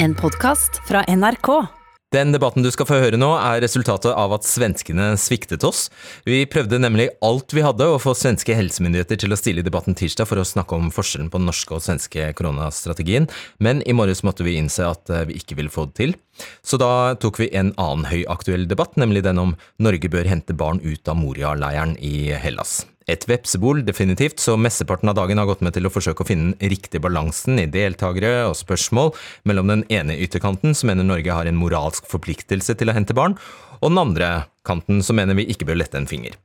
En podkast fra NRK. Den debatten du skal få høre nå, er resultatet av at svenskene sviktet oss. Vi prøvde nemlig alt vi hadde å få svenske helsemyndigheter til å stille i debatten tirsdag for å snakke om forskjellen på den norske og svenske koronastrategien, men i morges måtte vi innse at eh, vi ikke ville få det til. Så da tok vi en annen høyaktuell debatt, nemlig den om Norge bør hente barn ut av Moria-leiren i Hellas. Et vepsebol, definitivt, så mesteparten av dagen har gått med til å forsøke å finne den riktige balansen i deltakere og spørsmål mellom den ene ytterkanten, som mener Norge har en moralsk forpliktelse til å hente barn, og den andre kanten, som mener vi ikke bør lette en finger.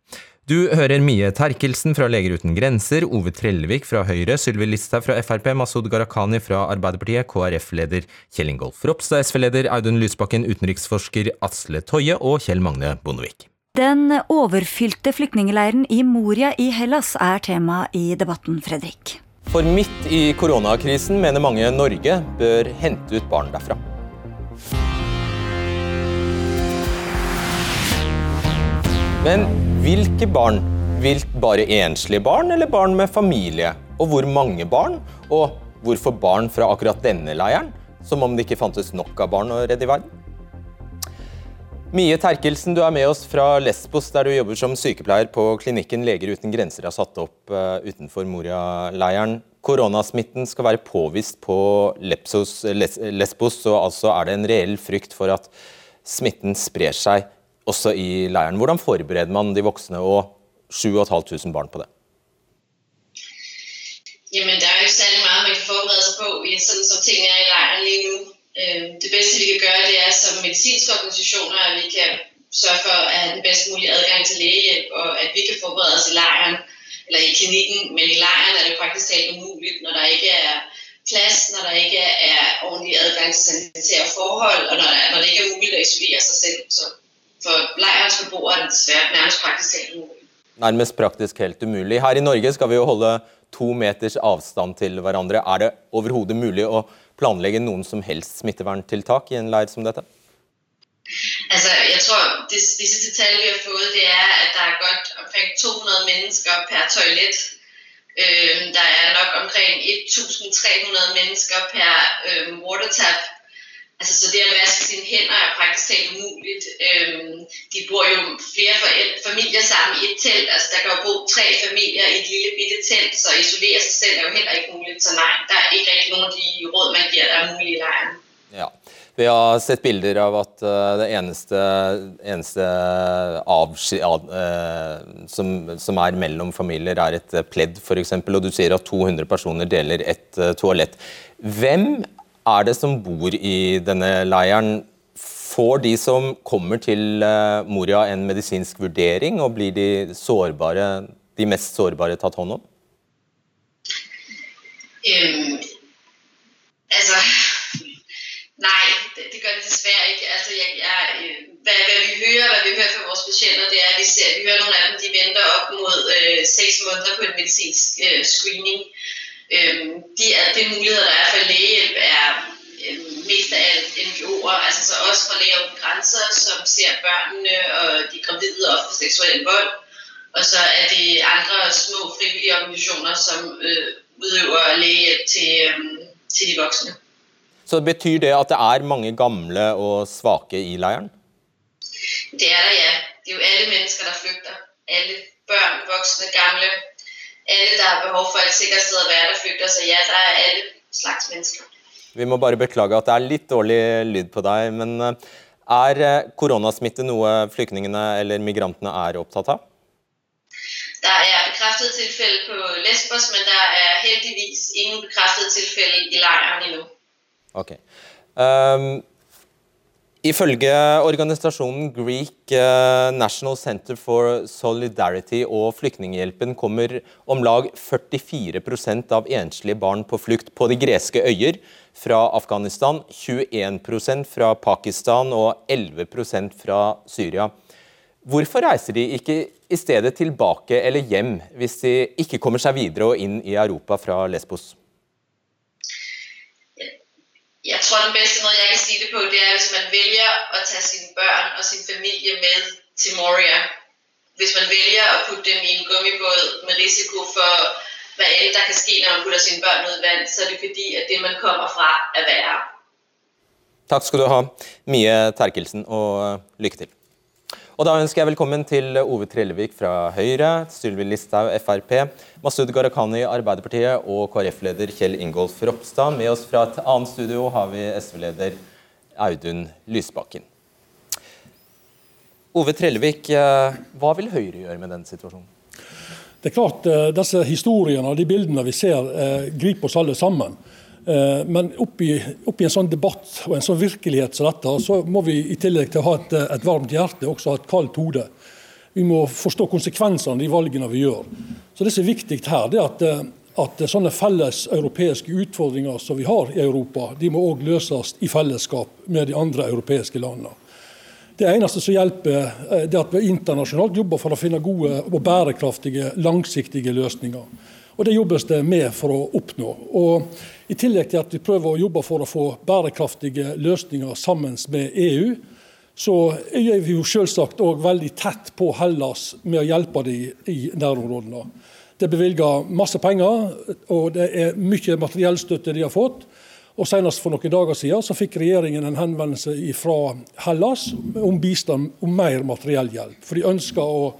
Du hører Mie Terkelsen fra Leger uten grenser, Ove Trellevik fra Høyre, Sylvi Listhaug fra Frp, Masud Gharahkhani fra Arbeiderpartiet, KrF-leder Kjell Ingolf Ropstad, SV-leder Audun Lysbakken, utenriksforsker Asle Toje og Kjell Magne Bondevik. Den overfylte flyktningleiren i Moria i Hellas er tema i debatten, Fredrik. For midt i koronakrisen mener mange Norge bør hente ut barn derfra. Men hvilke barn? Vilt bare enslige barn, eller barn med familie? Og hvor mange barn? Og hvorfor barn fra akkurat denne leiren? Som om det ikke fantes nok av barn å redde i verden? Mie Terkelsen, du er med oss fra Lesbos, der du jobber som sykepleier på klinikken Leger uten grenser har satt opp uh, utenfor Moria-leiren. Koronasmitten skal være påvist på Lepsos, Lesbos, så altså er det en reell frykt for at smitten sprer seg også i leiren. Hvordan forbereder man de voksne og 7500 barn på det? Jamen, Det er jo særlig mye man kan forberede seg på sånn som ting er i leiren lige nå. Øh, det bedste vi kan gøre, det er som medicinske organisationer, at vi kan sørge for at have den bedst mulige adgang til lægehjælp, og at vi kan forberede os i lejren, eller i klinikken, men i lejren er det faktisk helt umuligt, når der ikke er plads, når der ikke er ordentlig adgang til sanitære forhold, og når, der, når det ikke er muligt at isolere sig selv. Så for lejrens beboere er det desværre nærmest praktisk helt umuligt. Nærmest praktisk helt umulig. Her i Norge skal vi jo holde to meters avstand til hverandre. Er det overhodet mulig å planlegge noen som helst smitteverntiltak i en leir som dette? Altså, jeg tror det, det siste tallet vi har fået, det er at der er godt omkring 200 mennesker per toilet. Øh, der er nok omkring 1300 mennesker per øh, watertap. Altså, så det at vaske sine hænder er praktisk talt umuligt. Øhm, de bor jo flere familier sammen i et telt. Altså, der kan jo bo tre familier i et lille bitte telt, så isolere sig selv er jo heller ikke muligt. Så nei, det er ikke rigtig nogen af de råd, man giver, der er mulige i lejren. Ja. Vi har sett bilder av at uh, det eneste, eneste avski, eh, som, som, er mellom familier, er et pledd f.eks. Og du sier at 200 personer deler et uh, toalett. Hvem er det som bor i denne leiren? Får de som kommer til eh, Moria en medisinsk vurdering, og blir de, sårbare, de mest sårbare tatt hånd om? Um, altså Nei, det, det gør det dessverre ikke. Altså, jeg, jeg, hvad, hvad, vi hører, hvad vi hører fra vores patienter, det er, at vi, ser, vi hører nogle af dem, de venter op mod øh, seks måneder på en medicinsk øh, screening. Øhm, de, de muligheder, der er for lægehjælp, Grænser, som ser børnene og de gravide og for seksuel vold. Og så er det andre små frivillige organisationer, som øh, udøver lægehjælp til, øh, til de voksne. Så betyr det at det er mange gamle og svake i leiren? Det er der, ja. Det er jo alle mennesker, der flygter. Alle børn, voksne, gamle, alle der har behov for et sikkert sted å være, der flykter. Så ja, det er alle slags mennesker. Vi må bare beklage at det er litt dårlig lyd på deg. Men eh, er eh, koronasmitte noe flyktningene eller migrantene er opptatt av? Der er bekræftede tilfælde på Lesbos, men der er heldigvis ingen bekræftede tilfælde i lejren endnu. Okay. Um, Ifølge organisasjonen Greek eh, National Center for Solidarity og Flyktninghjelpen kommer om lag 44% av enslige barn på flukt på de greske øyer fra Afghanistan, 21% fra Pakistan og 11% fra Syria. Hvorfor reiser de ikke i stedet tilbake eller hjem hvis de ikke kommer seg videre og inn i Europa fra Lesbos? Jeg tror den beste måten jeg kan sige det på, det er, hvis man velger å ta sine børn og sin familie med til Moria. Hvis man velger å putte dem i en gummibåd med risiko for, hvad end der kan ske, når man putter sine børn ud i vand, så er det fordi, at det, man kommer fra, er værre. Takk skal du ha, Mie Terkelsen, og lykke til. Og Da ønsker jeg velkommen til Ove Trellevik fra Høyre, Sylvi Listhaug Frp, Masud Gharahkhani Arbeiderpartiet og KrF-leder Kjell Ingolf Ropstad. Med oss fra et annet studio har vi SV-leder Audun Lysbakken. Ove Trellevik, eh, hva vil Høyre gjøre med den situasjonen? Det er klart, eh, Disse historiene og de bildene vi ser, eh, griper oss alle sammen. Eh, men oppi, oppi, en sånn debatt og en sånn virkelighet som dette, så må vi i tillegg til å ha et, et varmt hjerte, også ha et kaldt hode. Vi må forstå konsekvensene av de valgene vi gjør. Så Det som er viktig her, det er at, at sånne felles europeiske utfordringer som vi har i Europa, de må òg løses i fellesskap med de andre europeiske landene. Det eneste som hjelper, eh, er at vi internasjonalt jobber for å finne gode og bærekraftige, langsiktige løsninger. Og Det jobbes det med for å oppnå. Og I tillegg til at vi prøver å jobbe for å få bærekraftige løsninger sammen med EU, så er vi jo selvsagt òg veldig tett på Hellas med å hjelpe dem i nærområdene. Det er bevilga masse penger, og det er mye materiellstøtte de har fått. Og Senest for noen dager siden så fikk regjeringen en henvendelse fra Hellas om bistand om mer materiell hjelp. For de ønsker å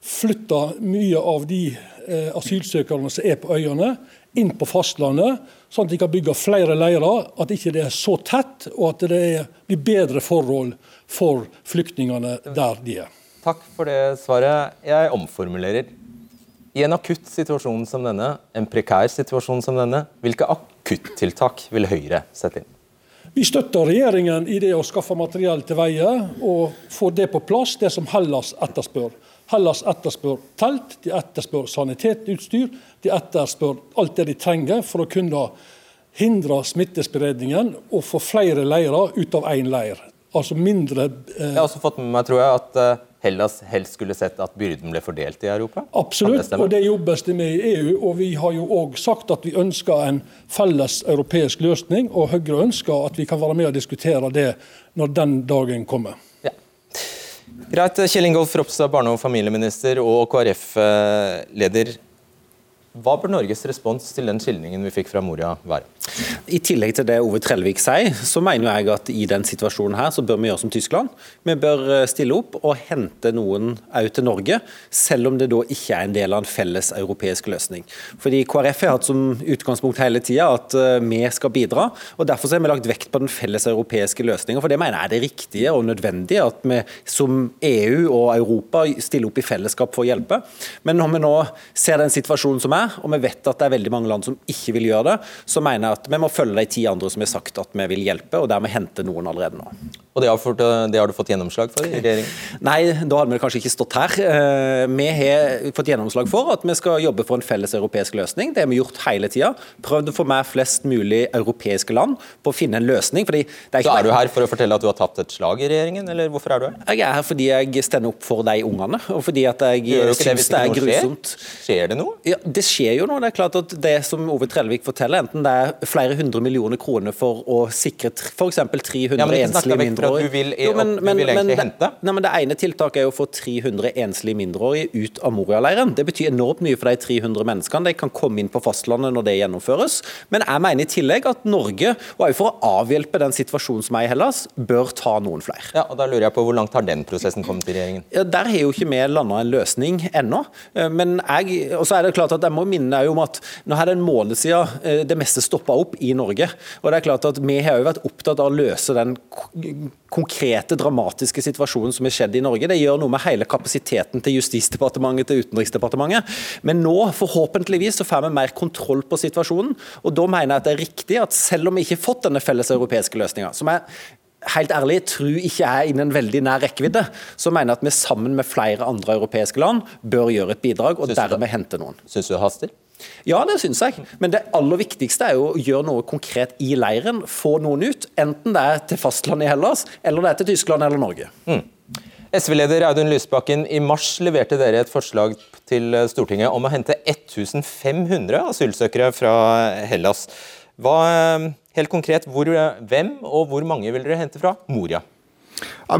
flytte mye av de Eh, asylsøkerne som er på øyene, inn på fastlandet, sånn at de kan bygge flere leirer. At ikke det er så tett, og at det blir bedre forhold for flyktningene der de er. Takk for det svaret. Jeg omformulerer. I en akutt situasjon som denne, en prekær situasjon som denne, hvilke akuttiltak vil Høyre sette inn? Vi støtter regjeringen i det å skaffe materiell til veie og få det på plass, det som Hellas etterspør. Hellas etterspør telt, de etterspør sanitetsutstyr, de etterspør alt det de trenger for å kunne hindre smittespredningen og få flere leirer ut av én leir. Altså mindre eh... Jeg har også fått med meg, tror jeg, at eh, Hellas helst skulle sett at byrden ble fordelt i Europa? Absolutt, og det jobbes det med i EU. Og vi har jo òg sagt at vi ønsker en felles europeisk løsning, og Høyre ønsker at vi kan være med og diskutere det når den dagen kommer. Greit. Kjell Ingolf Ropstad, barne- og familieminister og KrF-leder. Hva bør Norges respons til den skildringen vi fikk fra Moria være? I tillegg til det Ove Trellevik sier, så mener jeg at i den situasjonen her, så bør vi gjøre som Tyskland. Vi bør eh, stille opp og hente noen òg til Norge, selv om det da ikke er en del av en felles europeisk løsning. Fordi KrF har hatt som utgangspunkt hele tida at eh, vi skal bidra, og derfor har vi lagt vekt på den felles europeiske løsninga. For det mener jeg er det riktige og nødvendige, at vi som EU og Europa stiller opp i fellesskap for å hjelpe. Men når vi nå ser den situasjonen som er, og vi vet at det er veldig mange land som ikke vil gjøre det, så mener jeg at vi må følge de ti andre som har sagt at vi vil hjelpe, og dermed hente noen allerede nå. Og det har, fått, det har, du fått gjennomslag for i regjeringen? Nei, da hadde vi kanskje ikke stått her. Eh, vi har fått gjennomslag for at vi skal jobbe for en felles europeisk løsning. Det har vi gjort hele tida. Prøvd å få med flest mulig europeiske land på å finne en løsning. Er Så er du her for å fortelle at du har tapt et slag i regjeringen, eller hvorfor er du her? Jeg er her fordi jeg stender opp for de ungene, og fordi at jeg syns det, er grusomt. Skjer? skjer det noe? Ja, det skjer jo noe. Det er klart at det som Ove Trellevik forteller, enten det er flere hundre millioner kroner for å sikre f.eks. 300 ja, enslige mindreårige at du vil, jo, men, men, du vil egentlig men, hente? Nei, men Det ene tiltaket er å få 300 enslige mindreårige ut av Moria-leiren. Det betyr enormt mye for de 300 menneskene. De kan komme inn på fastlandet når det gjennomføres. Men jeg mener i tillegg at Norge, og også for å avhjelpe den situasjonen som er i Hellas, bør ta noen flere. Ja, og da lurer jeg på Hvor langt har den prosessen kommet i regjeringen? Ja, Der har jo ikke vi landa en løsning ennå. Eh, men jeg, og så er det klart at jeg må minne deg om at nå er det en måned siden eh, det meste stoppa opp i Norge. Og det er klart at Vi har jo vært opptatt av å løse den konkrete, dramatiske situasjonen som har skjedd i Norge. Det gjør noe med hele kapasiteten til Justisdepartementet til Utenriksdepartementet. Men nå, forhåpentligvis, så får vi mer kontroll på situasjonen. Og da mener jeg at det er riktig at selv om vi ikke har fått denne felles europeiske løsninga, som jeg helt ærlig tror ikke er innen veldig nær rekkevidde, så mener jeg at vi sammen med flere andre europeiske land bør gjøre et bidrag, og dermed hente noen. Syns du det haster? Ja, det syns jeg. Men det aller viktigste er jo å gjøre noe konkret i leiren. Få noen ut. Enten det er til fastlandet i Hellas, eller det er til Tyskland eller Norge. Mm. SV-leder Audun Lysbakken, i mars leverte dere et forslag til Stortinget om å hente 1500 asylsøkere fra Hellas. Hva, helt konkret, hvor, hvem og hvor mange vil dere hente fra Moria?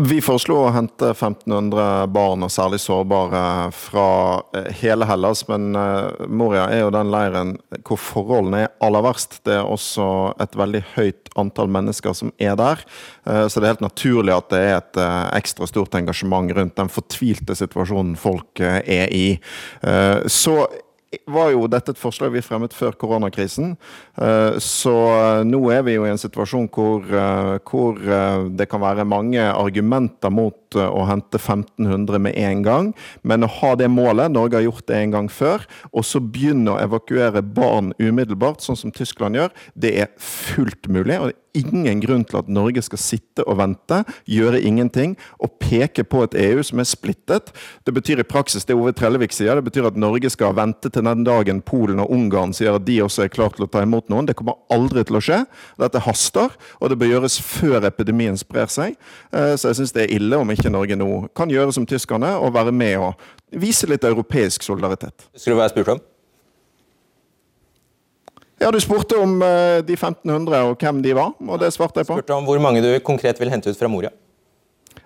Vi foreslo å hente 1500 barn, og særlig sårbare, fra eh, hele Hellas. Men eh, Moria er jo den leiren hvor forholdene er aller verst. Det er også et veldig høyt antall mennesker som er der. Så det er helt naturlig at det er et ekstra stort engasjement rundt den fortvilte situasjonen folk er i. Så var jo dette et forslag vi fremmet før koronakrisen. Eh, så eh, nå er vi jo i en situasjon hvor, eh, hvor det kan være mange argumenter mot å hente 1500 med en gang, men å ha det målet, Norge har gjort det en gang før, og så begynne å evakuere barn umiddelbart, sånn som Tyskland gjør, det er fullt mulig. og det ingen grunn til at Norge skal sitte og vente, gjøre ingenting og peke på et EU som er splittet. Det betyr i praksis det Ove Trellevik sier, det betyr at Norge skal vente til den dagen Polen og Ungarn sier at de også er klare til å ta imot noen. Det kommer aldri til å skje. Dette haster, og det bør gjøres før epidemien sprer seg. Eh, så jeg syns det er ille om ikke Norge nå kan gjøre som tyskerne og være med og vise litt europeisk solidaritet. Skulle du være spurt om? Ja, Du spurte om uh, de 1500 og hvem de var, og det svarte jeg på. Spurte om Hvor mange du konkret vil hente ut fra Moria?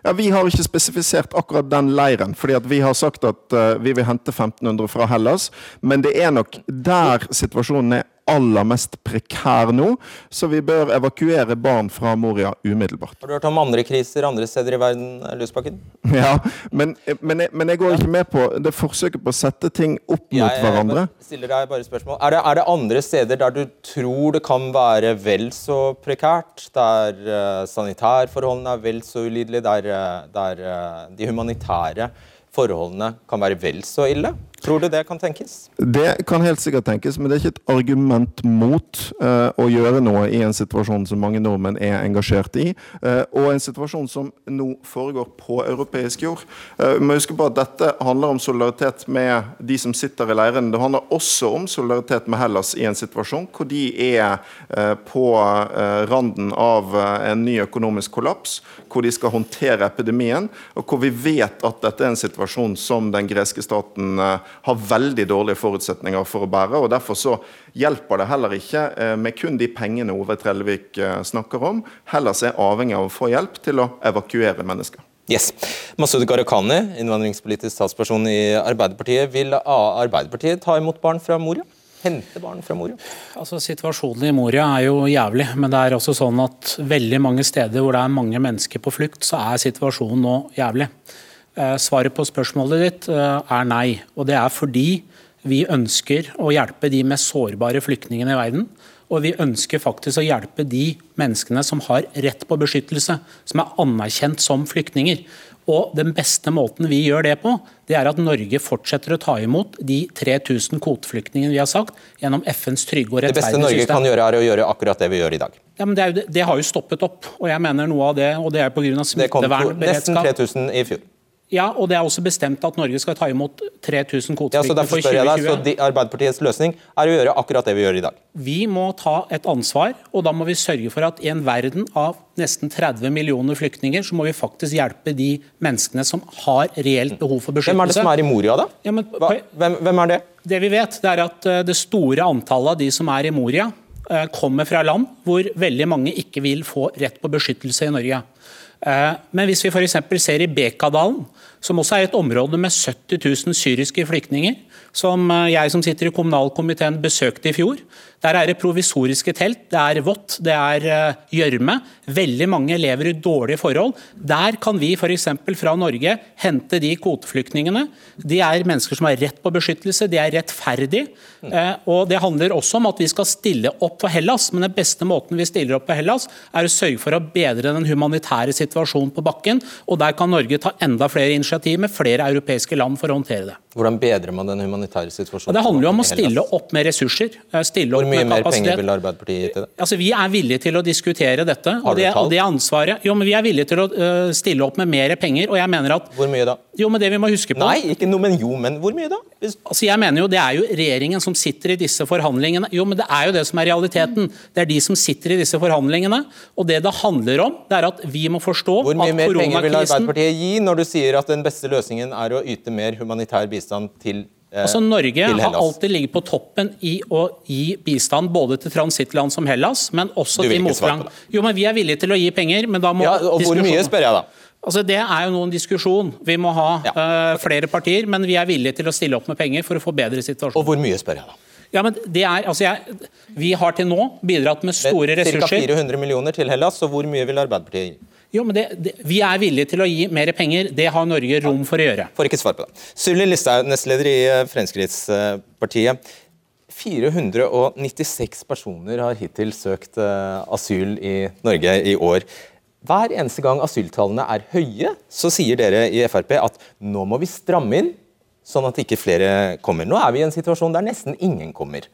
Ja, Vi har ikke spesifisert akkurat den leiren, fordi at vi har sagt at uh, vi vil hente 1500 fra Hellas. Men det er nok der situasjonen er aller mest prekær nå, så vi bør evakuere barn fra Moria umiddelbart. Har du hørt om andre kriser andre steder i verden, Lysbakken? Ja, men, men, jeg, men jeg går ikke med på det forsøket på å sette ting opp mot jeg, hverandre. Jeg stiller deg bare spørsmål. Er det, er det, andre steder der du tror det kan være vel så prekært? Der uh, sanitærforholdene er vel så ulidelige? Der, uh, der uh, de humanitære forholdene kan være vel så ille? Tror du det kan tenkes? Det kan helt sikkert tenkes, men det er ikke et argument mot uh, å gjøre noe i en situasjon som mange nordmenn er engasjert i, uh, og en situasjon som nå foregår på europeisk jord. Uh, må huske på at Dette handler om solidaritet med de som sitter i leirene. Det handler også om solidaritet med Hellas i en situasjon hvor de er på randen av en ny økonomisk kollaps, hvor de skal håndtere epidemien, og hvor vi vet at dette er en situasjon som den greske staten har veldig dårlige forutsetninger for å bære. og Derfor så hjelper det heller ikke eh, med kun de pengene Ove Trellevik eh, snakker om. Hellas er avhengig av å få hjelp til å evakuere mennesker. Yes. Masud Gharahkhani, innvandringspolitisk statsperson i Arbeiderpartiet. Vil Arbeiderpartiet ta imot barn fra Moria? Hente barn fra Moria? Altså, situasjonen i Moria er jo jævlig, men det er også sånn at veldig mange steder hvor det er mange mennesker på flukt, så er situasjonen nå jævlig. Eh, svaret på spørsmålet ditt eh, er nei. Og det er fordi vi ønsker å hjelpe de mest sårbare flyktningene i verden. Og vi ønsker faktisk å hjelpe de menneskene som har rett på beskyttelse, som er anerkjent som flyktninger. Og Den beste måten vi gjør det på, det er at Norge fortsetter å ta imot de 3000 kvoteflyktningene vi har sagt, gjennom FNs trygge og rettferdige system. Det beste Norge kan gjøre, er å gjøre akkurat det vi gjør i dag. Ja, men det, jo, det har jo stoppet opp. og jeg mener noe av det, og det er pga. smittevernberedskap. Det kom nesten 3000 i fjor. Ja, og det er også bestemt at Norge skal ta imot 3000 kvoteflyktninger ja, for 2020. Så de, Arbeiderpartiets løsning er å gjøre akkurat det vi gjør i dag? Vi må ta et ansvar, og da må vi sørge for at i en verden av nesten 30 millioner flyktninger, så må vi faktisk hjelpe de menneskene som har reelt behov for beskyttelse. Hvem er det som er i Moria, da? Ja, men, hvem, hvem, er det? Det vi vet, det er at eh, det store antallet av de som er i Moria, eh, kommer fra land hvor veldig mange ikke vil få rett på beskyttelse i Norge. Eh, men hvis vi f.eks. ser i Bekadalen, som også er et område med 70 000 syriske flyktninger, som eh, jeg som sitter i kommunalkomiteen besøkte i fjor. Der er det provisoriske telt, det er vått, det er eh, gjørme. Veldig mange lever i dårlige forhold. Der kan vi f.eks. fra Norge hente de kvoteflyktningene. De er mennesker som har rett på beskyttelse, de er rettferdige. Eh, og Det handler også om at vi skal stille opp for Hellas, men den beste måten vi stiller opp for Hellas, er å sørge for å bedre den humanitære situasjonen på bakken. og Der kan Norge ta enda flere initiativ med flere europeiske land for å håndtere det. Hvordan bedrer man den humanitære situasjonen? det handler jo om å stille opp med ressurser. Stille Hvor mye mer penger vil Arbeiderpartiet gi til det? Altså, vi er villige til å diskutere dette. Har du det, tall? Det ansvaret. Jo, men Vi er villige til å uh, stille opp med mer penger. og jeg mener at... Hvor mye da? Jo, men det vi må huske på... Nei, ikke noe, men jo, men hvor mye da? Hvis... Altså, jeg mener jo Det er jo regjeringen som sitter i disse forhandlingene. Jo, men det er jo det som er realiteten. Det er de som sitter i disse forhandlingene. Og det det handler om, det er at vi må forstå at koronakrisen Hvor mye mer penger vil Arbeiderpartiet gi når du sier at den beste løsningen er å yte mer humanitær bistand til Altså Norge har alltid ligget på toppen i å gi bistand både til transittland som Hellas, men også til motgang. motland. Jo, men Vi er villige til å gi penger, men da må Ja, og hvor mye, spør jeg da? Altså Det er jo noen diskusjon. Vi må ha eh, flere partier, men vi er villige til å stille opp med penger for å forbedre situasjonen. Og hvor mye, spør jeg da? Ja, men det er, altså jeg, Vi har til nå bidratt med store Ca. ressurser. 400 millioner til Hellas, så hvor mye vil Arbeiderpartiet gi? Jo, men det, det, Vi er villige til å gi mer penger. Det har Norge rom for å gjøre. Får ikke svar på det. Sylvi Listhaug, nestleder i eh, Fremskrittspartiet. 496 personer har hittil søkt eh, asyl i Norge i år. Hver eneste gang asyltallene er høye, så sier dere i Frp at nå må vi stramme inn, sånn at ikke flere kommer. Nå er vi i en situasjon der nesten ingen kommer.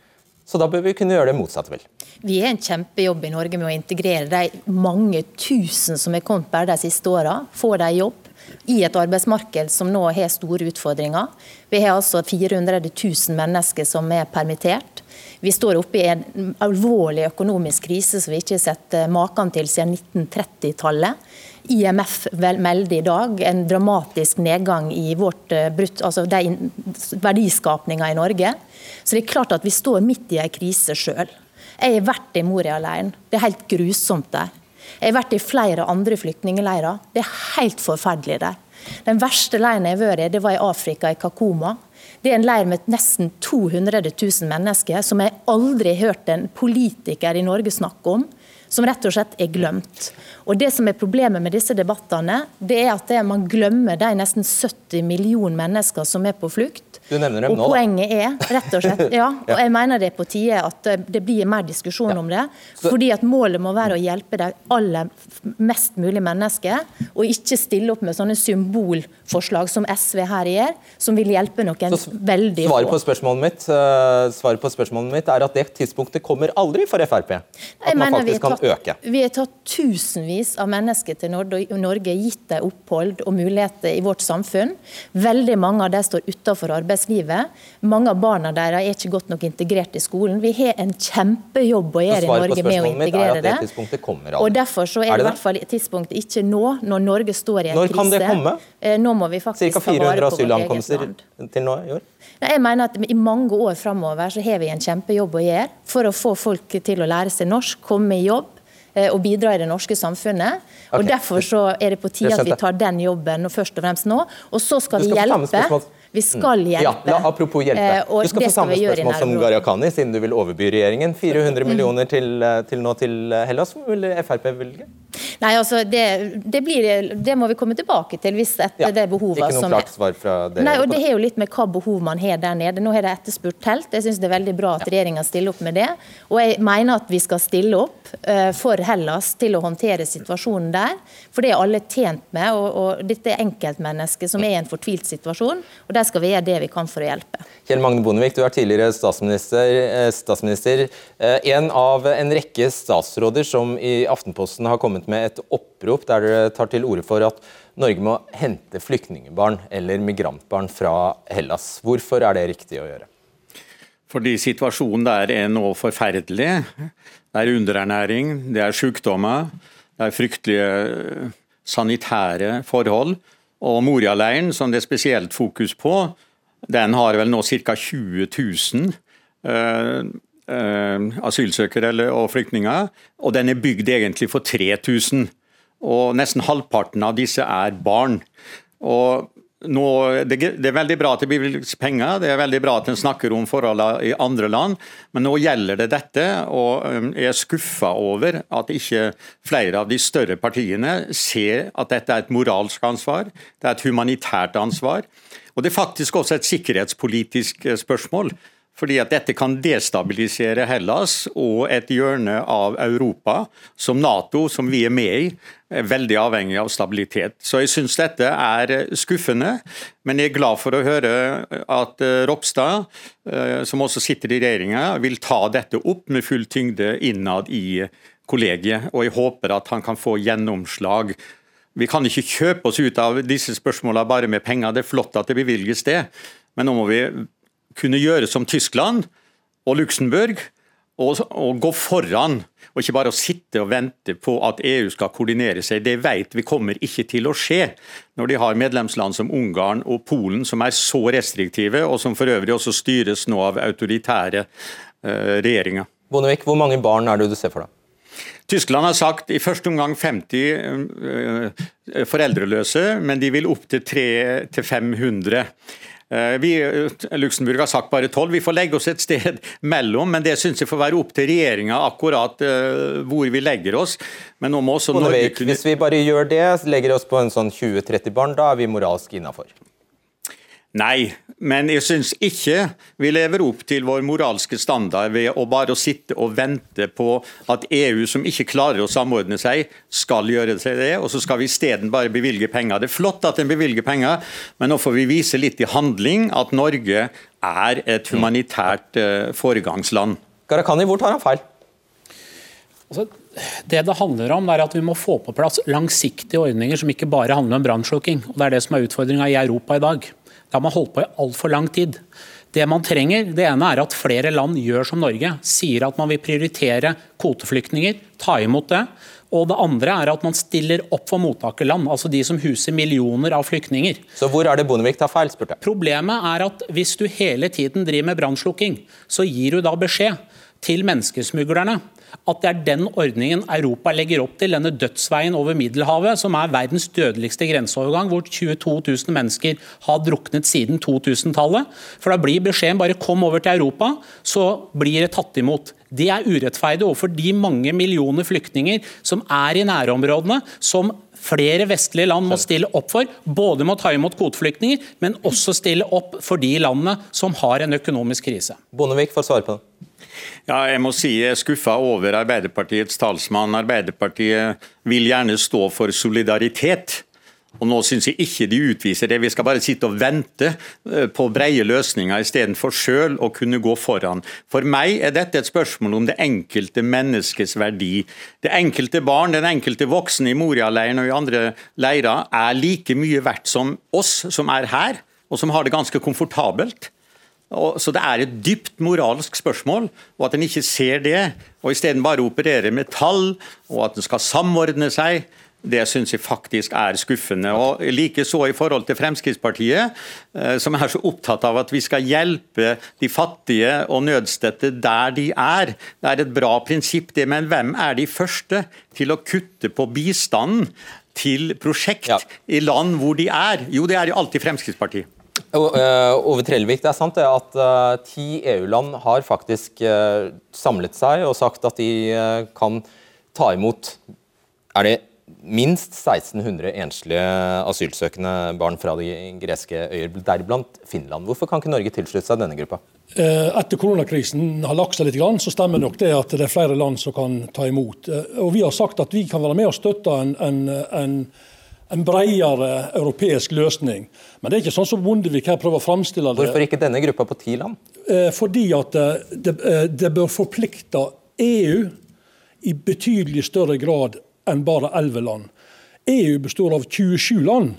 Så da bør vi kunne gjøre det motsatte, vel. Vi har en kjempejobb i Norge med å integrere de mange tusen som er kommet bare de siste åra. Få dem jobb i et arbeidsmarked som nå har store utfordringer. Vi har altså 400 000 mennesker som er permittert. Vi står oppe i en alvorlig økonomisk krise som vi ikke har sett maken til siden 1930-tallet. IMF melder i dag en dramatisk nedgang i vårt eh, altså verdiskapninga i Norge. Så det er klart at vi står midt i en krise sjøl. Jeg har vært i Moria-leiren. Det er helt grusomt der. Jeg har vært i flere andre flyktningleirer. Det er helt forferdelig der. Den verste leiren jeg har vært i, det var i Afrika, i Kakuma. Det er en leir med nesten 200 000 mennesker, som jeg aldri har hørt en politiker i Norge snakke om. Som rett og slett er glemt. Og Det som er problemet med disse debattene, det er at man glemmer de nesten 70 millioner mennesker som er på flukt. Du nevner dem Og nå, Og poenget er rett og slett, ja, og jeg mener det er på tide at eh, det blir mer diskusjon om det. fordi at Målet må være å hjelpe de aller mest mulig mennesker, og ikke stille opp med sånne symbolforslag som SV her gjør, som vil hjelpe noen veldig Svaret på spørsmålet mitt, eh, svaret på spørsmålet mitt er at det tidspunktet kommer aldri for Frp. At Jeg man faktisk tatt, kan øke. Vi har tatt tusenvis av mennesker til Norge, gitt dem opphold og muligheter i vårt samfunn. Veldig mange av dem står utenfor arbeidslivet. Mange av barna deres er ikke godt nok integrert i skolen. Vi har en kjempejobb å gjøre i Norge med å er integrere det det. Og. Derfor så er, Er det det i hvert fall tidspunktet ikke nå, når Norge står i en Når krise. kan det komme? Eh, Nå må vi faktisk Ca. vare 400 på vårt asylankomster til nå i år? Nei, Jeg mener at I mange år framover så har vi en kjempejobb å gjøre for å få folk til å lære seg norsk, komme i jobb eh, og bidra i det norske samfunnet. Og Derfor så er det på tide at vi tar den jobben først og fremst nå. Og så skal, vi hjelpe. Vi skal hjelpe. Ja, la, apropos hjelpe. Eh, du skal få samme spørsmål som. Gharahkhani, siden du vil overby regjeringen. 400 millioner til, eh, til nå til eh, Hellas. Vil Frp bevilge? Nei, altså det, det, blir, det må vi komme tilbake til hvis etter Ja, det behovet Ikke noe klart svar fra dere? Nei, og Det har jo litt med hva behov man har der nede. Nå har de etterspurt telt. Jeg syns det er veldig bra at regjeringa stiller opp med det. Og jeg mener at vi skal stille opp eh, for Hellas til å håndtere situasjonen der. For det er alle tjent med. Og, og dette er enkeltmennesker som er i en fortvilt situasjon. Og der skal vi gjøre det vi kan for å hjelpe. Kjell Magne Bondevik, du er tidligere statsminister. eh, statsminister. Eh, En av en rekke statsråder som i Aftenposten har kommet med et opprop der dere tar til orde for at Norge må hente flyktningebarn eller migrantbarn fra Hellas. Hvorfor er det riktig å gjøre? Fordi situasjonen der er nå forferdelig. Det er underernæring, det er sykdommer, det er fryktelige sanitære forhold. Og Moria-leiren, som det er spesielt fokus på, den har vel nå ca. 20 000 eh, eh, asylsøkere eller- og flyktninger, og den er bygd egentlig for 3000. Og nesten halvparten av disse er barn. Og nå, det, det er veldig bra at det bevilges penger, det er veldig bra at en snakker om forholdene i andre land, men nå gjelder det dette. Og um, jeg er skuffa over at ikke flere av de større partiene ser at dette er et moralsk ansvar, det er et humanitært ansvar. Og det er faktisk også et sikkerhetspolitisk eh, spørsmål. Fordi at dette kan destabilisere Hellas og et hjørne av Europa som Nato, som vi er med i, er veldig avhengig av stabilitet. Så jeg syns dette er skuffende, men jeg er glad for å høre at eh, Ropstad, eh, som også sitter i regjeringa, vil ta dette opp med full tyngde innad i kollegiet. Og jeg håper at han kan få gjennomslag. Vi kan ikke kjøpe oss ut av disse spørsmålene bare med penger. Det er flott at det bevilges det, men nå må vi kunne gjøre som Tyskland og Luxembourg og, og gå foran. Og ikke bare å sitte og vente på at EU skal koordinere seg. Det vet vi kommer ikke til å skje når de har medlemsland som Ungarn og Polen som er så restriktive, og som for øvrig også styres nå av autoritære uh, regjeringer. Bondevik, hvor mange barn er det du ser for deg? Tyskland har sagt i første omgang 50 uh, foreldreløse, men de vil opp til 300-500. Eh, vi, Luxemburg, Luxembourg har sagt bare tolv. Vi får legge oss et sted mellom, men det syns jeg får være opp til regjeringa akkurat uh, hvor vi legger oss. Men nå må også Norge kunne Hvis vi bare gjør det, legger oss på en sånn 20-30 barn, da er vi moralsk innafor? Nei, men jeg syns ikke vi lever opp til vår moralske standard ved å bare sitte og vente på at EU, som ikke klarer å samordne seg, skal gjøre seg det, og så skal vi isteden bare bevilge penger. Det er flott at en bevilger penger, men nå får vi vise litt i handling at Norge er et humanitært uh, foregangsland. Gharahkhani, hvor tar han feil? Altså, det det handler om, er at vi må få på plass langsiktige ordninger som ikke bare handler om brannslukking. Det er det som er utfordringa i Europa i dag. Det har man holdt på i altfor lang tid. Det man trenger, det ene er at flere land gjør som Norge. Sier at man vil prioritere kvoteflyktninger, ta imot det. Og det andre er at man stiller opp for mottakerland, altså de som huser millioner av flyktninger. Så hvor er det Bondevik tar feil, spurte jeg. Problemet er at hvis du hele tiden driver med brannslukking, så gir du da beskjed til menneskesmuglerne at det er den ordningen Europa legger opp til, denne dødsveien over Middelhavet, som er verdens dødeligste grenseovergang, hvor 22 000 mennesker har druknet siden 2000-tallet. For da blir beskjeden bare kom over til Europa, så blir det tatt imot. Det er urettferdig overfor de mange millioner flyktninger som er i nærområdene, som flere vestlige land må stille opp for. Både med å ta imot kvoteflyktninger, men også stille opp for de landene som har en økonomisk krise. Bondevik får svare på det. Ja, jeg må si jeg er skuffa over Arbeiderpartiets talsmann. Arbeiderpartiet vil gjerne stå for solidaritet. Og Nå syns jeg ikke de utviser det. Vi skal bare sitte og vente eh, på breie løsninger istedenfor sjøl å kunne gå foran. For meg er dette et spørsmål om det enkelte menneskets verdi. Det enkelte barn, den enkelte voksne i Moria-leiren og i andre leirer er like mye verdt som oss som er her, og som har det ganske komfortabelt. Så Det er et dypt moralsk spørsmål, og at en ikke ser det, og isteden bare opererer med tall, og at en skal samordne seg, det syns jeg faktisk er skuffende. og Likeså i forhold til Fremskrittspartiet, eh, som er så opptatt av at vi skal hjelpe de fattige og nødstedte der de er. Det er et bra prinsipp, det, men hvem er de første til å kutte på bistanden til prosjekt ja. i land hvor de er? Jo, det er jo alltid Fremskrittspartiet. Eh, Ove Trellevik, det er sant det at uh, ti EU-land har faktisk uh, samlet seg og sagt at de kan ta imot er det minst 1600 enslige asylsøkende barn fra de greske øyer, deriblant Finland. Hvorfor kan ikke Norge tilslutte seg denne gruppa? Etter koronakrisen har lagt seg litt, så stemmer nok det at det er flere land som kan ta imot. Og Vi har sagt at vi kan være med og støtte en, en, en en bredere europeisk løsning. Men det er ikke sånn som Bondevik her prøver å framstille det. Hvorfor ikke denne gruppa på ti land? Eh, fordi at eh, det, eh, det bør forplikte EU i betydelig større grad enn bare elleve land. EU består av 27 land.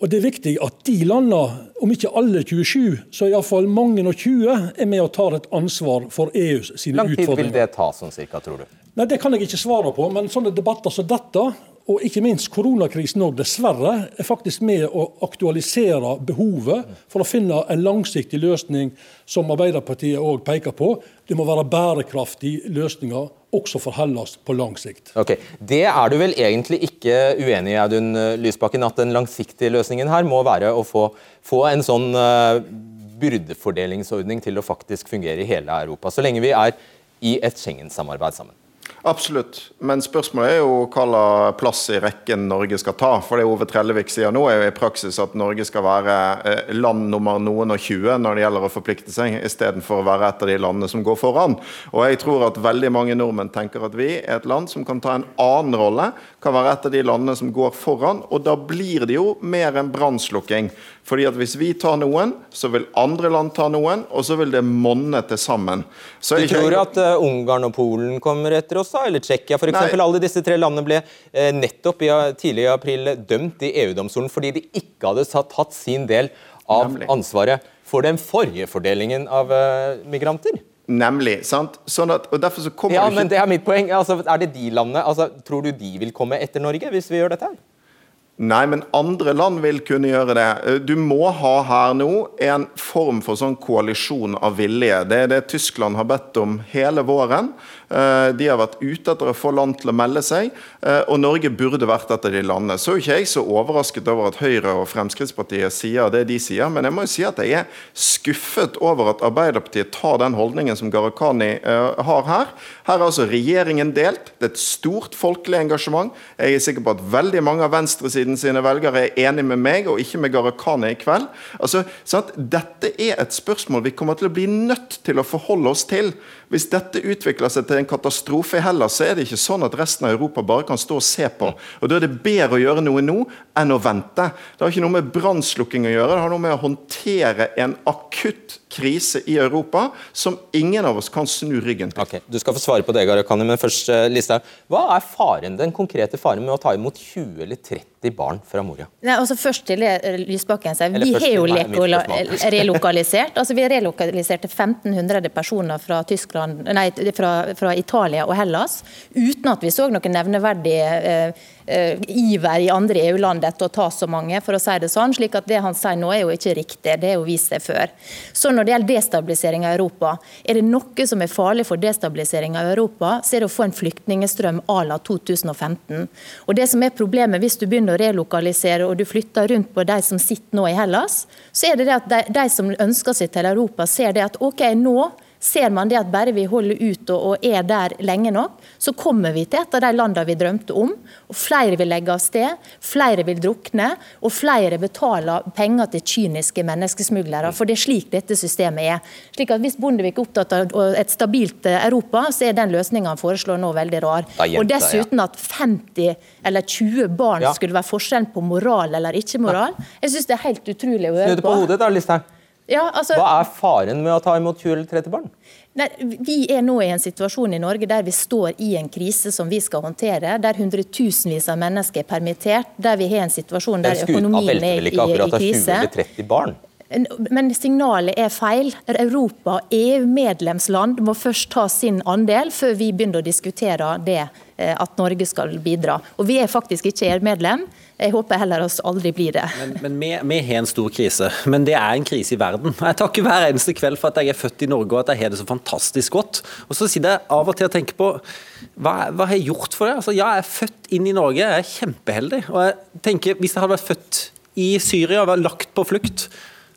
Og det er viktig at de landene, om ikke alle 27, så iallfall mange og 20, er med og tar et ansvar for EU sine utfordringer. Hvor lang tid vil det ta, sånn cirka, tror du? Nei, Det kan jeg ikke svare på, men sånne debatter som dette og ikke minst koronakrisen òg, dessverre, er faktisk med å aktualisere behovet for å finne en langsiktig løsning, som Arbeiderpartiet òg peker på. Det må være bærekraftige løsninger også for Hellas på lang sikt. Ok, Det er du vel egentlig ikke uenig i, Audun Lysbakken, at den langsiktige løsningen her må være å få, få en sånn uh, byrdefordelingsordning til å faktisk fungere i hele Europa, så lenge vi er i et Schengen-samarbeid sammen? Absolutt, men spørsmålet er jo hva plass i rekken Norge skal ta. For det Ove Trellevik sier nå, er jo i praksis at Norge skal være eh, land nummer noen og 20 når det gjelder å forplikte seg, istedenfor å være et av de landene som går foran. Og jeg tror at veldig mange nordmenn tenker at vi er et land som kan ta en annen rolle, kan være et av de landene som går foran, og da blir det jo mer enn brannslukking. Fordi at Hvis vi tar noen, så vil andre land ta noen, og så vil det monne til sammen. Så du tror at uh, Ungarn og Polen kommer etter oss, da? Eller Tsjekkia f.eks.? Alle disse tre landene ble uh, nettopp i, tidlig i april dømt i EU-domstolen fordi de ikke hadde tatt sin del av ansvaret for den forrige fordelingen av uh, migranter. Nemlig. sant? Sånn at, og derfor så kommer Ja, du ikke men det er mitt poeng. Altså, er det de landene altså, Tror du de vil komme etter Norge hvis vi gjør dette? her? Nei, men andre land vil kunne gjøre det. Eh, Du må ha her nå en form for sånn koalisjon av villige. Det er det Tyskland har bedt om hele våren. Eh, De har vært ute etter å få land til å melde seg, eh, og Norge burde vært et av de landene. Så er ikke jeg så overrasket over at Høyre og Fremskrittspartiet sier det de sier, men jeg må jo si at jeg er skuffet over at Arbeiderpartiet tar den holdningen som Gharahkhani eh, har her. Her er altså regjeringen delt. Det er et stort folkelig engasjement. Jeg er sikker på at veldig mange av venstresiden sine velgere er enig med meg, og ikke med Gharahkhani i kveld. Altså, sant? Dette er et spørsmål vi kommer til å bli nødt til å forholde oss til. Hvis dette utvikler seg til en katastrofe i Hellas, så er det ikke sånn at resten av Europa bare kan stå og se på. Og Da er det bedre å gjøre noe nå enn å vente. Det har ikke noe med brannslukking å gjøre, det har noe med å håndtere en akutt krise i Europa som ingen av oss kan snu ryggen til. Ok, Du skal få svare på det, Gharahkhani, men først, eh, Listhaug. Hva er faren, den konkrete faren med å ta imot 20 eller 30 barn fra Moria? Nei, altså Først til eh, Lysbakken. Vi har jo lekola- relokalisert. altså Vi relokaliserte 1500 personer fra, Tyskland, nei, fra, fra Italia og Hellas uten at vi så noen nevneverdig eh, eh, iver i andre EU-land etter å ta så mange, for å si det sånn. slik at det han sier nå er jo ikke riktig. Det er jo vist seg før. Så når det gjelder destabilisering av Europa, er det noe som er farlig for destabilisering av Europa, så er det å få en flyktningstrøm à la 2015. Og det som er problemet hvis du begynner å relokalisere og du flytter rundt på de som sitter nå i Hellas, så er det det at de, de som ønsker seg til Europa, ser det at OK, nå ser man det at bare vi holder ut og, og er der lenge nok, så kommer vi til et av de landene vi drømte om. og Flere vil legge av sted, flere vil drukne, og flere betaler penger til kyniske menneskesmuglere. For det er slik dette systemet er. Slik at Hvis Bondevik er opptatt av et stabilt eh, Europa, så er den løsninga han foreslår nå veldig rar. Og dessuten at 50 eller 20 barn skulle være forskjellen på moral eller ikke moral. Jeg syns det er helt utrolig å høre på. Snu det på hodet, da, Listhaug. Ja, altså, Hva er faren med å ta imot 20 eller 30 barn? Nei, vi er nå i en situasjon i Norge der vi står i en krise som vi skal håndtere. Der hundretusenvis av mennesker er permittert. Der vi har en situasjon der økonomien er i, skuta økonomien velter er vel ikke akkurat i av 20 eller 30 barn? Men signalet er feil. Europa, EU-medlemsland, må først ta sin andel før vi begynner å diskutere det eh, at Norge skal bidra. Og vi er faktisk ikke EU-medlem. Jeg håper heller oss aldri blir det. Men, men vi, vi har en stor krise, men det er en krise i verden. Jeg takker hver eneste kveld for at jeg er født i Norge og at jeg har det så fantastisk godt. Og så sitter jeg av og til og tenker på hva, hva har jeg gjort for det? Altså, ja, jeg er født inn i Norge, jeg er kjempeheldig. Og jeg tenker, hvis jeg hadde vært født i Syria og vært lagt på flukt,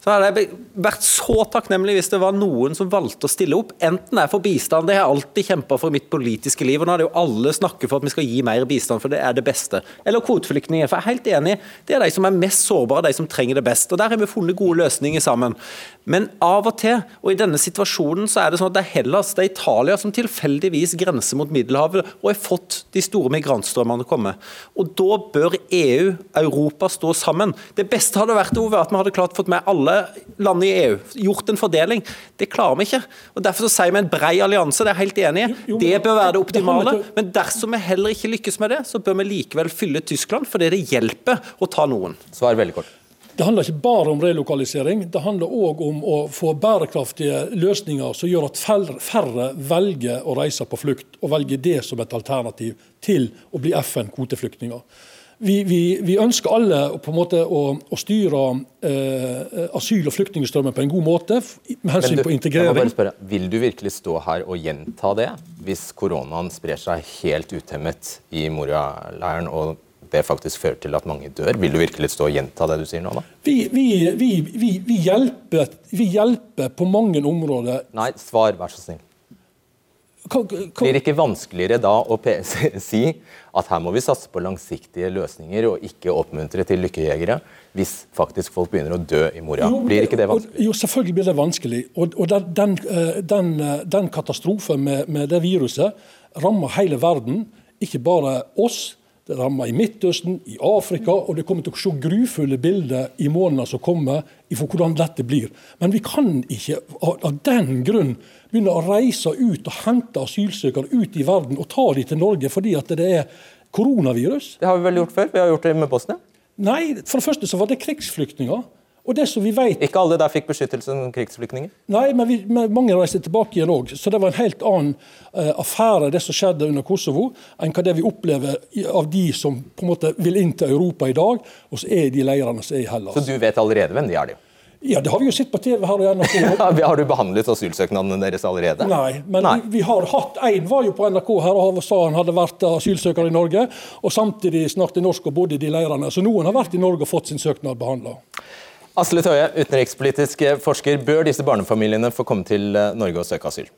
så hadde jeg vært så takknemlig hvis det var noen som valgte å stille opp. Enten det er for bistand, det har jeg alltid kjempa for i mitt politiske liv. Og nå er det jo alle snakker for at vi skal gi mer bistand, for det er det beste. Eller kvoteflyktninger. For jeg er helt enig, det er de som er mest sårbare, de som trenger det best. Og der har vi funnet gode løsninger sammen. Men av og til, og i denne situasjonen, så er det sånn at det er Hellas, det er Italia som tilfeldigvis grenser mot Middelhavet og har fått de store migrantstrømmene komme. Og da bør EU, Europa, stå sammen. Det beste hadde vært Ove, at vi hadde klart fått med alle land i EU, gjort en fordeling. Det klarer vi ikke. Og Derfor så sier vi en brei allianse, det er jeg helt enig i. Det bør være det optimale. Men dersom vi heller ikke lykkes med det, så bør vi likevel fylle Tyskland, fordi det hjelper å ta noen. Svar veldig kort. Det handler ikke bare om relokalisering, det handler òg om å få bærekraftige løsninger som gjør at færre- færre velger å reise på flukt, og velger det som et alternativ til å bli FN-kvoteflyktninger. Vi, vi, vi ønsker alle måte å, å styre eh, asyl- og flyktningstrømmen på en god måte med hensyn du, på integrering. spørre, Vil du virkelig stå her og gjenta det, hvis koronaen sprer seg helt utemmet i Moria-leiren og det faktisk fører til at mange dør? Vil du virkelig stå og gjenta det du sier nå, da? Vi, vi, vi, vi, hjelper, vi hjelper på mange områder. Nei, svar, vær så snill. Blir det ikke vanskeligere da å si at her må vi satse på langsiktige løsninger og ikke oppmuntre til lykkejegere, hvis faktisk folk begynner å dø i Moria? Blir ikke det vanskelig? Jo, selvfølgelig blir det vanskelig. Og, og den, den, eh, eh, den katastrofen med, med det viruset rammer hele verden, ikke bare oss. Det rammer i Midtøsten, i Afrika, og det kommer til å se grufulle bilder i månedene som kommer, for hvordan dette blir. Men vi kan ikke av, den grunn begynne å reise ut og hente asylsøkere ut i verden og ta dem til Norge fordi at det er koronavirus. Det har vi vel gjort før? Vi har gjort det med Bosnia. Nei, for det første så var det krigsflyktninger. Og det som vi vet, Ikke alle der fikk beskyttelse som krigsflyktninger? Nei, men, vi, men mange reiste tilbake igjen òg. Så det var en helt annen uh, affære det som skjedde under Kosovo, enn hva det vi opplever av de som på en måte vil inn til Europa i dag, og så er de leirene som er i Hellas. Så du vet allerede hvem de er, de? Ja, det har vi jo sett på TV her og NRK. Har du behandlet asylsøknadene deres allerede? Nei, men Nei. Vi, vi har hatt en var jo på NRK her og sa han hadde vært asylsøker i Norge, og samtidig snakket norsk og bodde i de leirene. Så noen har vært i Norge og fått sin søknad behandla. Asle Tøye, utenrikspolitisk forsker. Bør disse barnefamiliene få komme til eh, Norge og søke asyl?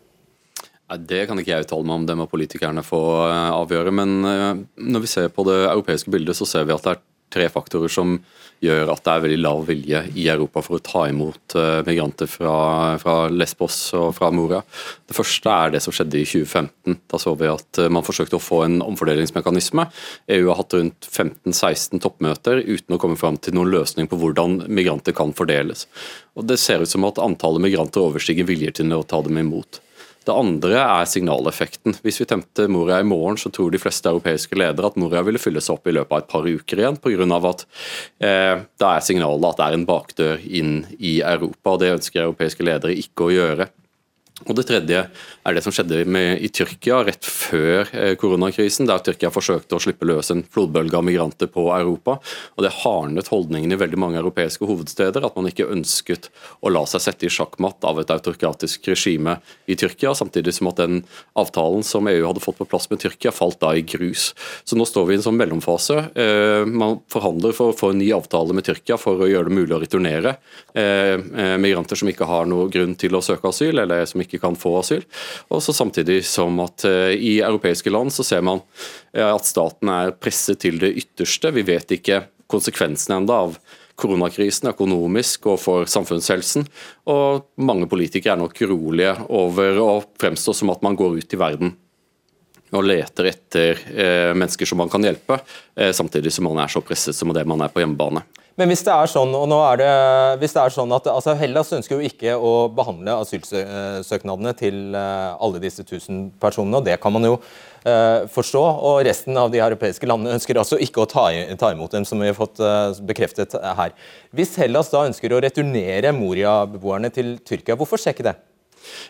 Det kan ikke jeg uttale meg om, det må politikerne få eh, avgjøre. Men eh, når vi ser på det europeiske bildet, så ser vi at det er tre faktorer som gjør at det er veldig lav vilje i Europa for å ta imot eh, migranter fra, fra Lesbos og fra Moria. Det første er det som skjedde i 2015. Da så vi at eh, man forsøkte å få en omfordelingsmekanisme. EU har hatt rundt 15-16 toppmøter uten å komme fram til noen løsning på hvordan migranter kan fordeles. Og Det ser ut som at antallet migranter overstiger viljer til å ta dem imot. Det andre er signaleffekten. Hvis vi temte Moria i morgen, så tror de fleste europeiske ledere at Moria ville fylle seg opp i løpet av et par uker igjen, pga. at eh, da er signalet at det er en bakdør inn i Europa. og Det ønsker europeiske ledere ikke å gjøre. Og Det tredje er det som skjedde med, i Tyrkia rett før eh, koronakrisen, der Tyrkia forsøkte å slippe løs en flodbølge av migranter på Europa. og Det hardnet holdningen i veldig mange europeiske hovedsteder at man ikke ønsket å la seg sette i sjakkmatt av et autokratisk regime i Tyrkia, samtidig som at den avtalen som EU hadde fått på plass med Tyrkia, falt da i grus. Så nå står vi i en sånn mellomfase. Eh, Man forhandler for å få en ny avtale med Tyrkia for å gjøre det mulig å returnere eh, migranter som ikke har noen grunn til å søke asyl, eller som ikke kan få asyl. Og så Samtidig som at eh, i europeiske land så ser man eh, at staten er presset til det ytterste. Vi vet ikke konsekvensene enda av koronakrisen økonomisk og for samfunnshelsen. Og mange politikere er nok urolige over å fremstå som at man går ut i verden og leter etter eh, mennesker som man kan hjelpe, eh, samtidig som man er så presset som det man er på hjemmebane. Men hvis det er sånn, og nå er det, hvis det er sånn at altså Hellas ønsker jo ikke å behandle asylsøknadene til eh, alle disse tusen personene, og det kan man jo eh, forstå. Og resten av de europeiske landene ønsker altså ikke å ta, ta imot dem, som vi har fått eh, bekreftet her. Hvis Hellas da ønsker å returnere Moria-beboerne til Tyrkia, hvorfor skjer ikke det?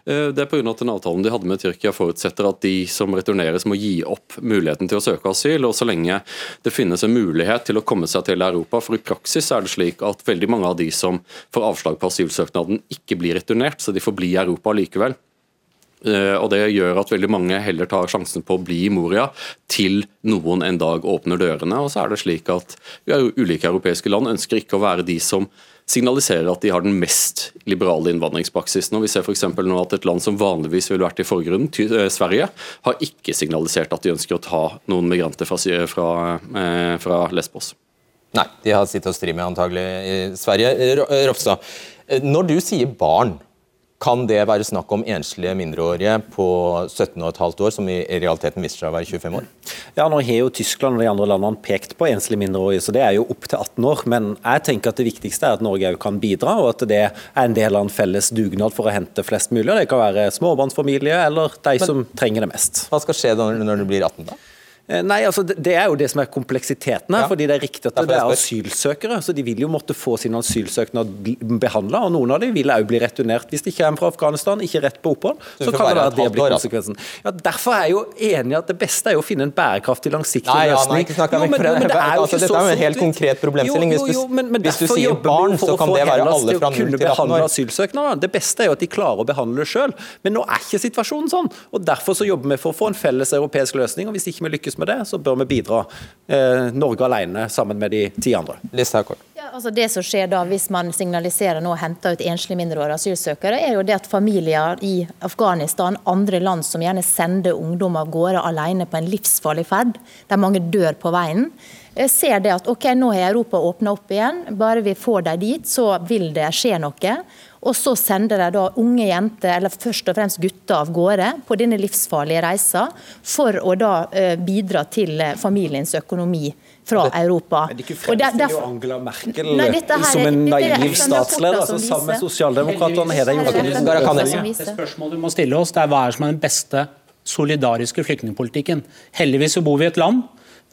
Eh, Det er pga. at den avtalen de hadde med Tyrkia forutsetter at de som returneres må gi opp muligheten til å søke asyl. og Så lenge det finnes en mulighet til å komme seg til Europa, for i praksis er det slik at veldig mange av de som får avslag på asylsøknaden, ikke blir returnert, så de får bli i Europa likevel. Eh, og Det gjør at veldig mange heller tar sjansen på å bli i Moria til noen en dag åpner dørene. Og så er det slik at ulike europeiske land ønsker ikke å være de som signaliserer at de har den mest liberale innvandringspraksisen. Og Vi ser for nå at et land som vanligvis ville vært i forgrunnen, eh, Sverige, har ikke signalisert at de ønsker å ta noen migranter fra, fra, eh, fra Lesbos. Nei, de har sittet og stri med antagelig i Sverige. Ro- Ropstad, når du sier barn, kan det være snakk om enslige mindreårige på 17,5 år, som i realiteten viser seg å være 25 år? Ja, Nå har jo Tyskland og de andre landene pekt på enslige mindreårige, så det er jo opp til 18 år. Men jeg tenker at det viktigste er at Norge òg kan bidra, og at det er en del av en felles dugnad for å hente flest mulig. og Det kan være småbarnsfamilier eller de som trenger det mest. Hva skal skje når du blir 18, da? Eh, Nei, altså det, er jo det som er kompleksiteten her. Ja. fordi Det er riktig at det er asylsøkere, så de vil jo måtte få sin asylsøknad behandla. Noen av dem vil også bli returnert hvis de kommer fra Afghanistan, ikke rett på opphold. Så Så, kan det være at det blir altså. konsekvensen. Ja, Derfor er jeg jo enig i at det beste er jo å finne en bærekraftig, langsiktig Nei, ja, løsning. nei, ikke Jo, men- det- men det er jo altså, så dette er jo en helt konkret problemstilling. Jo, Hvis du- jo, jo, men, men hvis du sier barn, så kan det være alle fra 0 til 18 år. Det beste er jo at de klarer å behandle det sjøl, men nå er ikke situasjonen sånn. og Derfor så jobber vi for å få en felles europeisk løsning. og Hvis ikke vi lykkes med det, så bør vi bidra eh, Norge alene sammen med de ti andre. Ja, altså det som skjer da Hvis man signaliserer nå å hente ut enslige mindreårige asylsøkere, er jo det at familier i Afghanistan, andre land som gjerne sender ungdom av gårde alene på en livsfarlig ferd, der mange dør på veien, eh, ser det at ok, nå har Europa åpna opp igjen, bare vi får dem dit, så vil det skje noe. Og så sender de da unge jenter, eller først og fremst gutter, av gårde på denne livsfarlige reisa for å da eh, bidra til eh, familiens økonomi fra Europa. Men de ikke Og der- fremstiller jo Angela Merkel Nei, dette her er- som en er naiv statsleder. som altså Sammen med Sosialdemokratene har de gjort er det. Det spørsmålet vi må stille oss, det er hva er som er den beste solidariske flyktningpolitikken. Heldigvis så bor vi i et land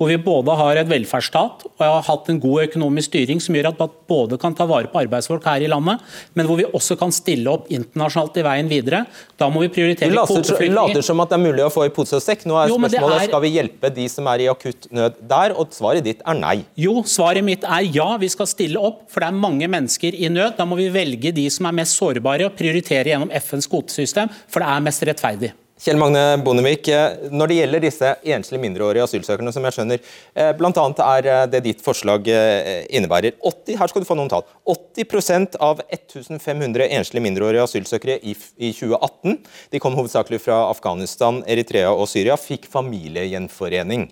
hvor vi både har et velferdsstat og har hatt en god økonomisk styring som gjør at man både kan ta vare på arbeidsfolk her i landet, men hvor vi også kan stille opp internasjonalt i veien videre. Da må vi prioritere Du later, later som at det er mulig å få i pose og sekk. Nå er Jo, spørsmålet er- skal vi hjelpe de som er i akutt nød der, og svaret ditt er nei. Jo, svaret mitt er ja, vi skal stille opp, for det er mange mennesker i nød. Da må vi velge de som er mest sårbare og prioritere gjennom FNs kvotesystem, for det er mest rettferdig. Kjell Magne Bondevik, eh, når det gjelder disse enslige mindreårige asylsøkerne, som jeg skjønner, bl.a. blant annet er eh, det ditt forslag eh, innebærer 80, her skal du få noen tall, 80% av 1500 enslige mindreårige asylsøkere i, i 2018, de kom hovedsakelig fra Afghanistan, Eritrea og Syria, fikk familiegjenforening.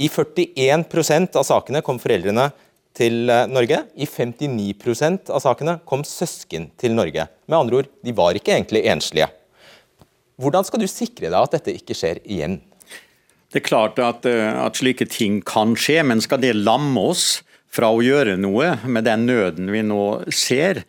I 41% av sakene kom foreldrene til eh, Norge. I 59% av sakene kom søsken til Norge. Med andre ord, de var ikke egentlig enslige. Hvordan skal du sikre deg at dette ikke skjer igjen? Det er klart at, eh, at slike ting kan skje, men skal det lamme oss fra å gjøre noe med den nøden vi nå ser?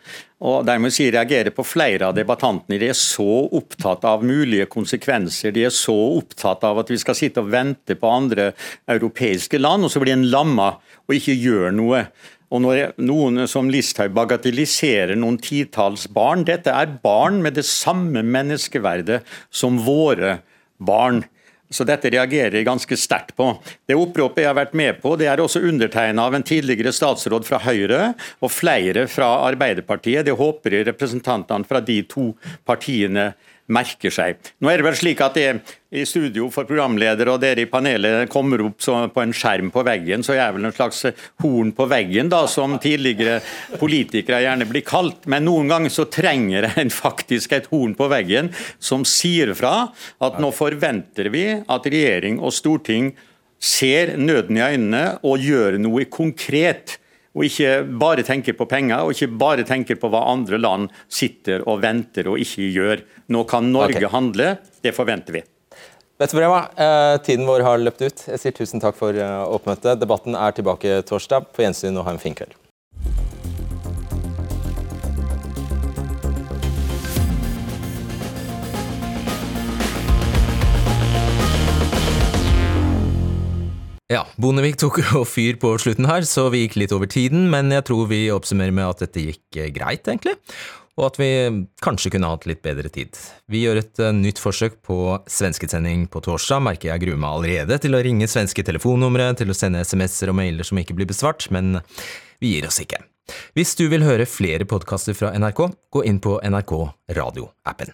Og dermed si reagerer på flere av debattantene. De er så opptatt av mulige konsekvenser. De er så opptatt av at vi skal sitte og vente på andre europeiske land, og så blir en lamma og ikke gjør noe. Og når noen som Listhaug bagatelliserer noen titalls barn, dette er barn med det samme menneskeverdet som våre barn. Så dette reagerer jeg ganske sterkt på. Det oppropet jeg har vært med på, det er også undertegna av en tidligere statsråd fra Høyre og flere fra Arbeiderpartiet. Det håper jeg representantene fra de to partiene merker seg. Nå er det vel slik at det i studio for programleder og dere i panelet kommer opp på en skjerm på veggen, så jeg er vel en slags horn på veggen, da, som tidligere politikere gjerne blir kalt. Men noen ganger så trenger en faktisk et horn på veggen som sier fra at nå forventer vi at regjering og storting ser nøden i øynene og gjør noe konkret. Og ikke bare tenker på penger, og ikke bare tenker på hva andre land sitter og venter og ikke gjør. Nå kan Norge okay. handle, det forventer vi. Vet du hva, eh, Tiden vår har løpt ut. Jeg sier tusen takk for eh, oppmøtet. Debatten er tilbake torsdag. På gjensyn og ha en fin kveld. Ja, Bondevik tok jo fyr på slutten her, så vi gikk litt over tiden, men jeg tror vi oppsummerer med at dette gikk eh, greit, egentlig. Og at vi kanskje kunne hatt litt bedre tid. Vi gjør et eh, nytt forsøk på svenskesending på torsdag, merker jeg gruer meg allerede til å ringe svenske telefonnumre, til å sende SMS-er og mailer som ikke blir besvart, men vi gir oss ikke. Hvis du vil høre flere podkaster fra NRK, gå inn på NRK Radio-appen.